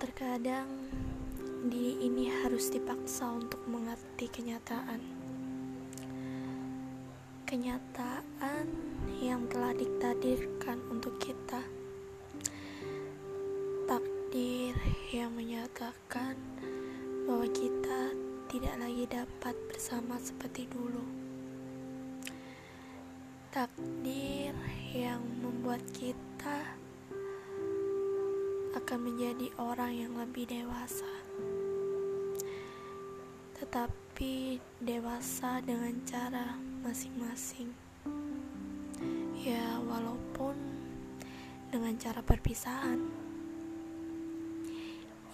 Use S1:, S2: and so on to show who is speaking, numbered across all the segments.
S1: Terkadang diri ini harus dipaksa untuk mengerti kenyataan. Kenyataan yang telah ditakdirkan untuk kita. Takdir yang menyatakan bahwa kita tidak lagi dapat bersama seperti dulu. Takdir yang membuat kita akan menjadi orang yang lebih dewasa, tetapi dewasa dengan cara masing-masing. Ya, walaupun dengan cara perpisahan,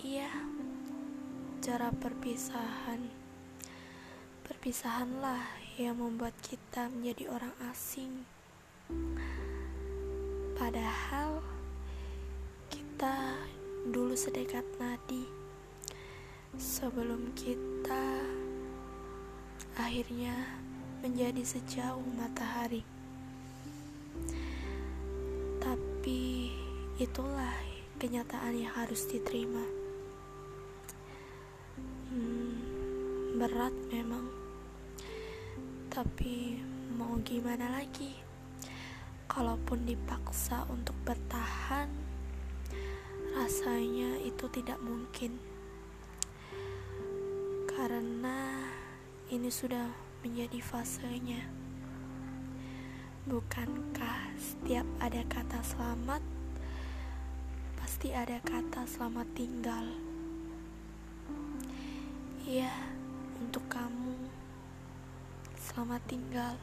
S1: iya, cara perpisahan. Perpisahanlah yang membuat kita menjadi orang asing. Padahal kita dulu sedekat nadi sebelum kita akhirnya menjadi sejauh matahari. Tapi itulah kenyataan yang harus diterima. Hmm, berat memang, tapi mau gimana lagi? Kalaupun dipaksa untuk bertahan rasanya itu tidak mungkin. Karena ini sudah menjadi fasenya. Bukankah setiap ada kata selamat pasti ada kata selamat tinggal? Iya untuk kamu selamat tinggal